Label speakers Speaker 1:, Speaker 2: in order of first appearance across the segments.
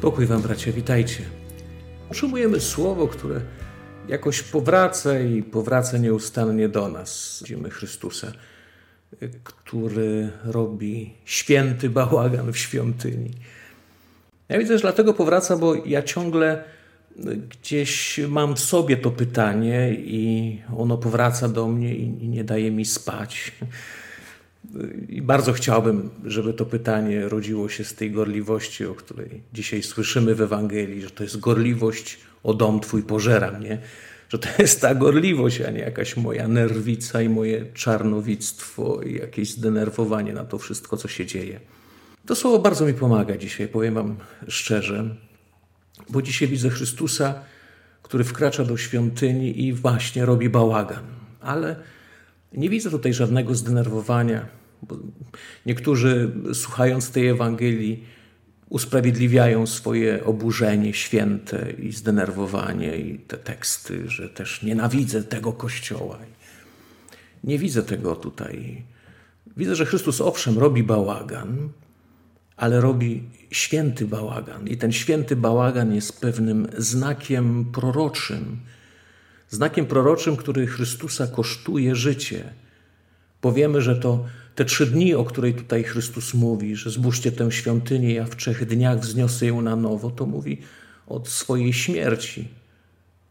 Speaker 1: Pokój Wam, bracia, witajcie. Otrzymujemy słowo, które jakoś powraca i powraca nieustannie do nas. Widzimy Chrystusa, który robi święty bałagan w świątyni. Ja widzę, że dlatego powraca, bo ja ciągle gdzieś mam w sobie to pytanie i ono powraca do mnie i nie daje mi spać. I bardzo chciałbym, żeby to pytanie rodziło się z tej gorliwości, o której dzisiaj słyszymy w Ewangelii, że to jest gorliwość o dom Twój pożera mnie, że to jest ta gorliwość, a nie jakaś moja nerwica i moje czarnowictwo i jakieś zdenerwowanie na to wszystko, co się dzieje. To słowo bardzo mi pomaga dzisiaj, powiem Wam szczerze, bo dzisiaj widzę Chrystusa, który wkracza do świątyni i właśnie robi bałagan, ale nie widzę tutaj żadnego zdenerwowania. Niektórzy, słuchając tej Ewangelii, usprawiedliwiają swoje oburzenie święte i zdenerwowanie i te teksty, że też nienawidzę tego kościoła. Nie widzę tego tutaj. Widzę, że Chrystus owszem robi bałagan, ale robi święty bałagan. I ten święty bałagan jest pewnym znakiem proroczym, znakiem proroczym, który Chrystusa kosztuje życie. Powiemy, że to te trzy dni, o której tutaj Chrystus mówi, że zbóżcie tę świątynię, ja w trzech dniach wzniosę ją na nowo, to mówi od swojej śmierci.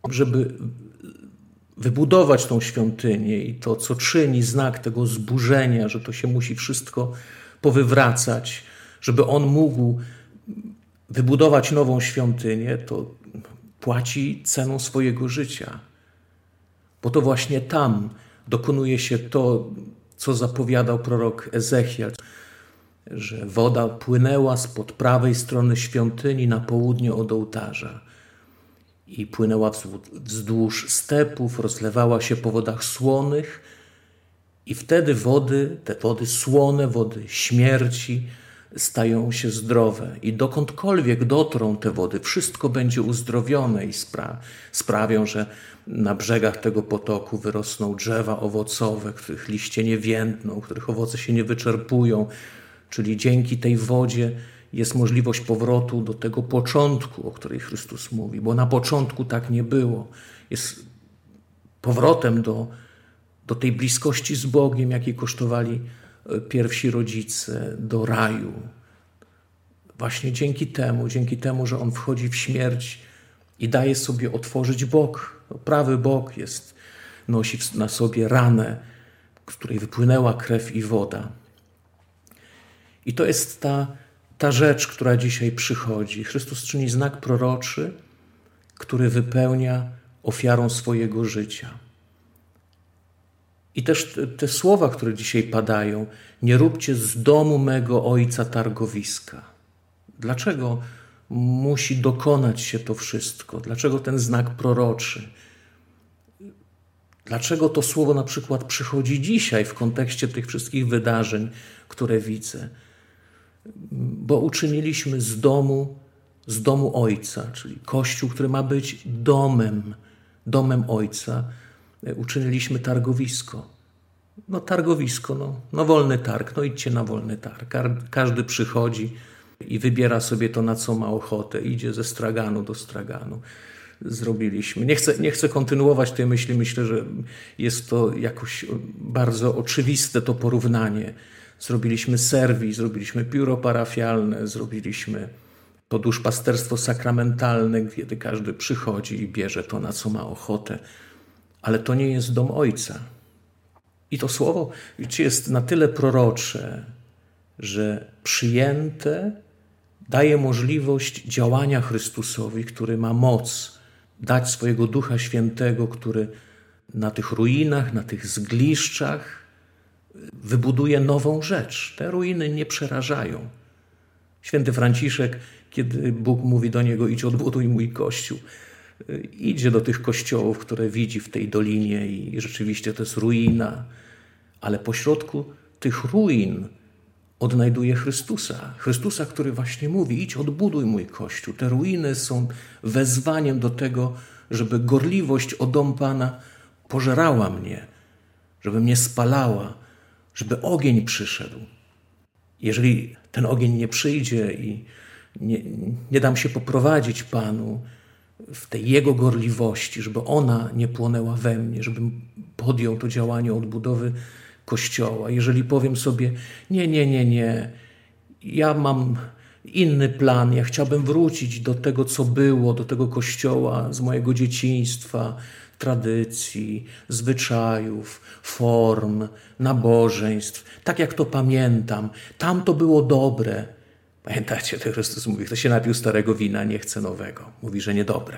Speaker 1: Żeby wybudować tą świątynię i to, co czyni znak tego zburzenia, że to się musi wszystko powywracać, żeby on mógł wybudować nową świątynię, to płaci ceną swojego życia. Bo to właśnie tam dokonuje się to, co zapowiadał prorok Ezechiel, że woda płynęła spod prawej strony świątyni na południe od ołtarza i płynęła wzdłuż stepów, rozlewała się po wodach słonych, i wtedy wody, te wody słone, wody śmierci, stają się zdrowe i dokądkolwiek dotrą te wody, wszystko będzie uzdrowione i spra sprawią, że na brzegach tego potoku wyrosną drzewa owocowe, których liście nie więdną, których owoce się nie wyczerpują. Czyli dzięki tej wodzie jest możliwość powrotu do tego początku, o której Chrystus mówi, bo na początku tak nie było. Jest powrotem do, do tej bliskości z Bogiem, jakiej kosztowali pierwsi rodzice, do raju. Właśnie dzięki temu, dzięki temu, że On wchodzi w śmierć i daje sobie otworzyć bok, Prawy bok jest, nosi na sobie ranę, z której wypłynęła krew i woda. I to jest ta, ta rzecz, która dzisiaj przychodzi. Chrystus czyni znak proroczy, który wypełnia ofiarą swojego życia. I też te, słowa, które dzisiaj padają, nie róbcie z domu mego ojca targowiska. Dlaczego musi dokonać się to wszystko? Dlaczego ten znak proroczy? Dlaczego to słowo na przykład przychodzi dzisiaj w kontekście tych wszystkich wydarzeń, które widzę? Bo uczyniliśmy z domu, z domu Ojca, czyli Kościół, który ma być domem, domem Ojca, uczyniliśmy targowisko. No targowisko, no, no wolny targ, no idźcie na wolny targ. Każdy przychodzi i wybiera sobie to, na co ma ochotę. Idzie ze straganu do straganu zrobiliśmy. Nie chcę, nie chcę kontynuować tej myśli. Myślę, że jest to jakoś bardzo oczywiste to porównanie. Zrobiliśmy serwis, zrobiliśmy biuro parafialne, zrobiliśmy to duszpasterstwo sakramentalne, kiedy każdy przychodzi i bierze to, na co ma ochotę. Ale to nie jest dom Ojca. I to słowo jest na tyle prorocze, że przyjęte daje możliwość działania Chrystusowi, który ma moc dać swojego Ducha Świętego, który na tych ruinach, na tych zgliszczach wybuduje nową rzecz. Te ruiny nie przerażają. Święty Franciszek, kiedy Bóg mówi do niego: idź odbuduj mój kościół, idzie do tych kościołów, które widzi w tej dolinie i rzeczywiście to jest ruina, ale pośrodku tych ruin odnajduje Chrystusa. Chrystusa, który właśnie mówi: idź, odbuduj mój kościół. Te ruiny są wezwaniem do tego, żeby gorliwość o dom Pana pożerała mnie, żeby mnie spalała, żeby ogień przyszedł. Jeżeli ten ogień nie przyjdzie i nie, nie dam się poprowadzić Panu w tej Jego gorliwości, żeby ona nie płonęła we mnie, żebym podjął to działanie odbudowy Kościoła. Jeżeli powiem sobie, nie, nie, nie, nie, ja mam inny plan, ja chciałbym wrócić do tego, co było, do tego Kościoła z mojego dzieciństwa, tradycji, zwyczajów, form, nabożeństw, tak jak to pamiętam. Tam to było dobre. Pamiętacie, to Chrystus mówi, kto się napił starego wina, nie chce nowego. Mówi, że niedobre.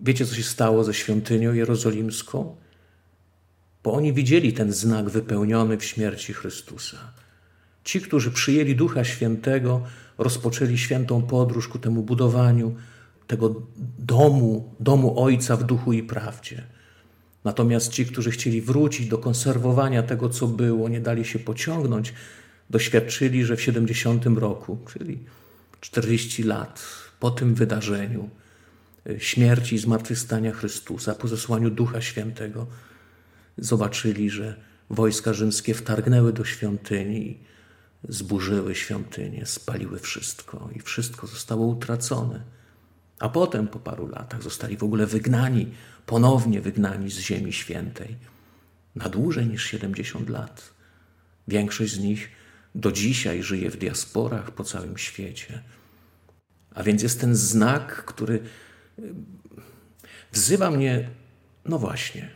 Speaker 1: Wiecie, co się stało ze świątynią jerozolimską? Bo oni widzieli ten znak wypełniony w śmierci Chrystusa. Ci, którzy przyjęli Ducha Świętego, rozpoczęli świętą podróż ku temu budowaniu tego domu, domu Ojca w duchu i prawdzie. Natomiast ci, którzy chcieli wrócić do konserwowania tego, co było, nie dali się pociągnąć, doświadczyli, że w 70 roku, czyli 40 lat po tym wydarzeniu, e, śmierci i zmartwychwstania Chrystusa, po zesłaniu Ducha Świętego, zobaczyli, że wojska rzymskie wtargnęły do świątyni, zburzyły świątynię, spaliły wszystko i wszystko zostało utracone. A potem, po paru latach, zostali w ogóle wygnani, ponownie wygnani z Ziemi Świętej na dłużej niż 70 lat. Większość z nich do dzisiaj żyje w diasporach po całym świecie. A więc jest ten znak, który y, wzywa mnie, no właśnie,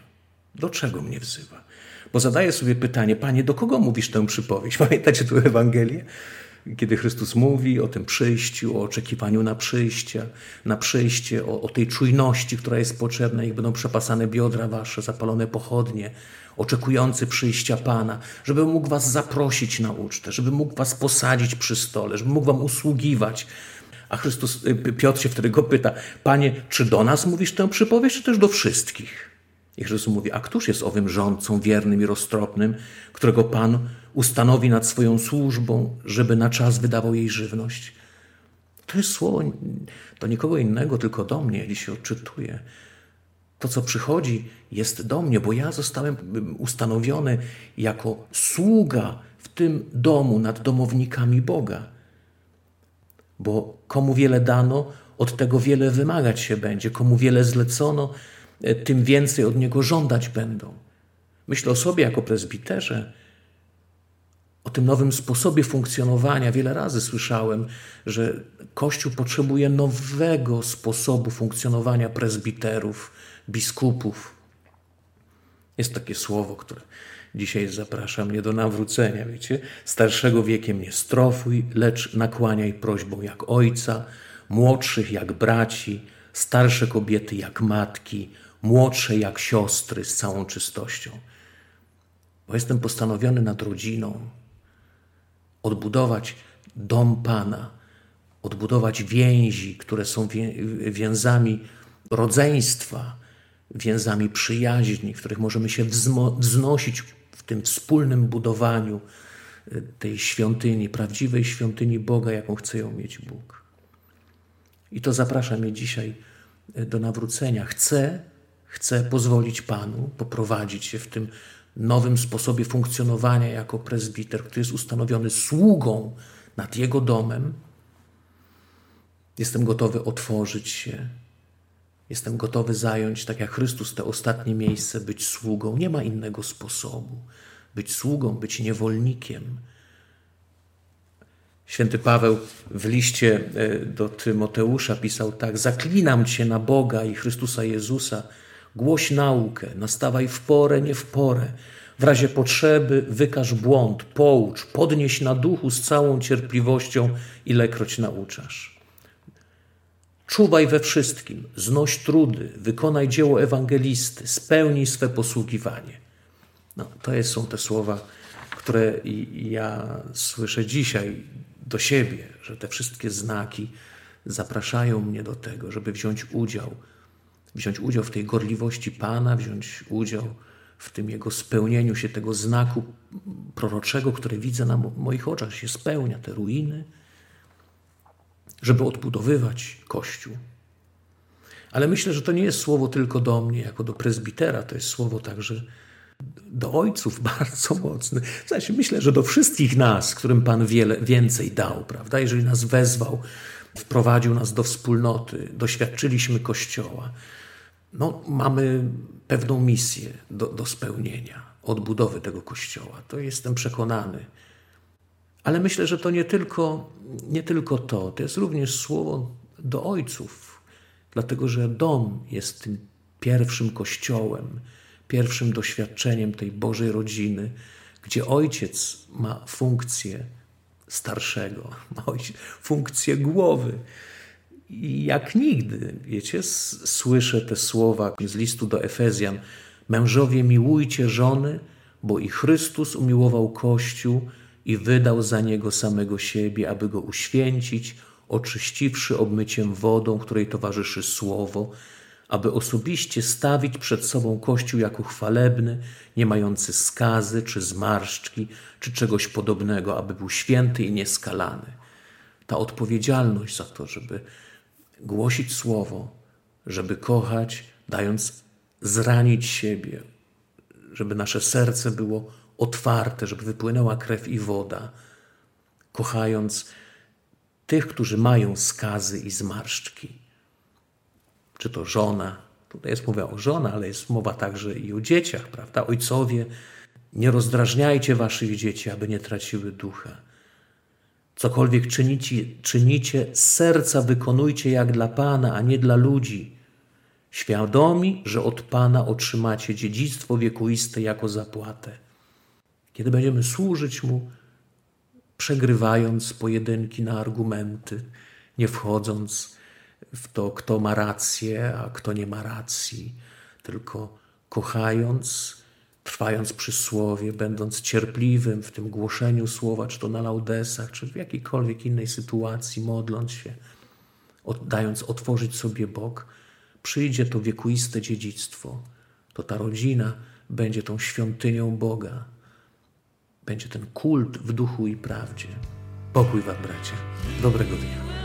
Speaker 1: do czego mnie wzywa? Bo zadaję sobie pytanie, Panie, do kogo mówisz tę przypowieść? Pamiętacie tu Ewangelię? Kiedy Chrystus mówi o tym przyjściu, o oczekiwaniu na przyjście, na przyjście, o, o tej czujności, która jest potrzebna, jak będą przepasane biodra wasze, zapalone pochodnie, oczekujący przyjścia Pana, żeby mógł was zaprosić na ucztę, żeby mógł was posadzić przy stole, żeby mógł wam usługiwać. A Chrystus, y, Piotr się wtedy go pyta, Panie, czy do nas mówisz tę przypowieść, czy też do wszystkich? I Chrystus mówi, a któż jest owym rządcą wiernym i roztropnym, którego Pan ustanowi nad swoją służbą, żeby na czas wydawał jej żywność? To jest słowo do nikogo innego, tylko do mnie, jeśli się odczytuje. To, co przychodzi, jest do mnie, bo ja zostałem ustanowiony jako sługa w tym domu nad domownikami Boga. Bo komu wiele dano, od tego wiele wymagać się będzie, komu wiele zlecono, E, tym więcej od niego żądać będą. Myślę o sobie jako prezbiterze, o tym nowym sposobie funkcjonowania. Wiele razy słyszałem, że Kościół potrzebuje nowego sposobu funkcjonowania prezbiterów, biskupów. Jest takie słowo, które dzisiaj zaprasza mnie do nawrócenia, wiecie? Starszego wiekiem nie strofuj, lecz nakłaniaj prośbą jak ojca, młodszych jak braci, starsze kobiety jak matki, młodsze jak siostry z całą czystością. Bo jestem postanowiony nad rodziną, odbudować dom Pana, odbudować więzi, które są więzami rodzeństwa, więzami przyjaźni, w których możemy się wznosić w tym wspólnym budowaniu e, tej świątyni, prawdziwej świątyni Boga, jaką chce ją mieć Bóg. I to zaprasza mnie dzisiaj e, do nawrócenia. Chcę Chcę pozwolić Panu poprowadzić się w tym nowym sposobie funkcjonowania jako prezbiter, który jest ustanowiony sługą nad Jego domem. Jestem gotowy otworzyć się. Jestem gotowy zająć, tak jak Chrystus, te ostatnie miejsce, być sługą. Nie ma innego sposobu. Być sługą, być niewolnikiem. Święty Paweł w liście e, do Tymoteusza pisał tak: Zaklinam cię na Boga i Chrystusa Jezusa, Głoś naukę, nastawaj w porę, nie w porę. W razie potrzeby wykaż błąd, poucz, podnieś na duchu z całą cierpliwością, ilekroć nauczasz. Czuwaj we wszystkim, znoś trudy, wykonaj dzieło ewangelisty, spełnij swe posługiwanie. No, to są te słowa, które ja słyszę dzisiaj do siebie, że te wszystkie znaki zapraszają mnie do tego, żeby wziąć udział wziąć udział w tej gorliwości Pana, wziąć udział w tym Jego spełnieniu się tego znaku proroczego, który widzę na moich oczach, się spełnia, te ruiny, żeby odbudowywać Kościół. Ale myślę, że to nie jest słowo tylko do mnie, jako do prezbitera, to jest słowo także do ojców bardzo mocny. W sensie myślę, że do wszystkich nas, którym Pan wiele, więcej dał, prawda? Jeżeli nas wezwał, wprowadził nas do wspólnoty, doświadczyliśmy Kościoła, no, mamy pewną misję do, do spełnienia, odbudowy tego Kościoła. To jestem przekonany. Ale myślę, że to nie tylko, nie tylko to, to jest również słowo do ojców, dlatego że dom jest tym pierwszym kościołem, pierwszym doświadczeniem tej Bożej rodziny, gdzie ojciec ma funkcję starszego, funkcję głowy. I jak nigdy, wiecie, słyszę te słowa z listu do Efezjan: Mężowie, miłujcie żony, bo i Chrystus umiłował Kościół i wydał za niego samego siebie, aby go uświęcić, oczyściwszy obmyciem wodą, której towarzyszy słowo, aby osobiście stawić przed sobą Kościół jako chwalebny, nie mający skazy czy zmarszczki, czy czegoś podobnego, aby był święty i nieskalany. Ta odpowiedzialność za to, żeby głosić słowo, żeby kochać, dając zranić siebie, żeby nasze serce było otwarte, żeby wypłynęła krew i woda, kochając tych, którzy mają skazy i zmarszczki. Czy to żona, tutaj jest mowa o żona, ale jest mowa także i o dzieciach, prawda? Ojcowie, nie rozdrażniajcie waszych dzieci, aby nie traciły ducha. Cokolwiek czynicie, czynicie, z serca wykonujcie jak dla Pana, a nie dla ludzi, świadomi, że od Pana otrzymacie dziedzictwo wiekuiste jako zapłatę. Kiedy będziemy służyć Mu, przegrywając pojedynki na argumenty, nie wchodząc w to, kto ma rację, a kto nie ma racji, tylko kochając, trwając przy słowie, będąc cierpliwym w tym głoszeniu słowa, czy to na laudesach, czy w jakiejkolwiek innej sytuacji, modląc się, dając otworzyć sobie Bóg, przyjdzie to wiekuiste dziedzictwo. To ta rodzina będzie tą świątynią Boga. Będzie ten kult w duchu i prawdzie. Pokój Wam, bracia. Dobrego dnia.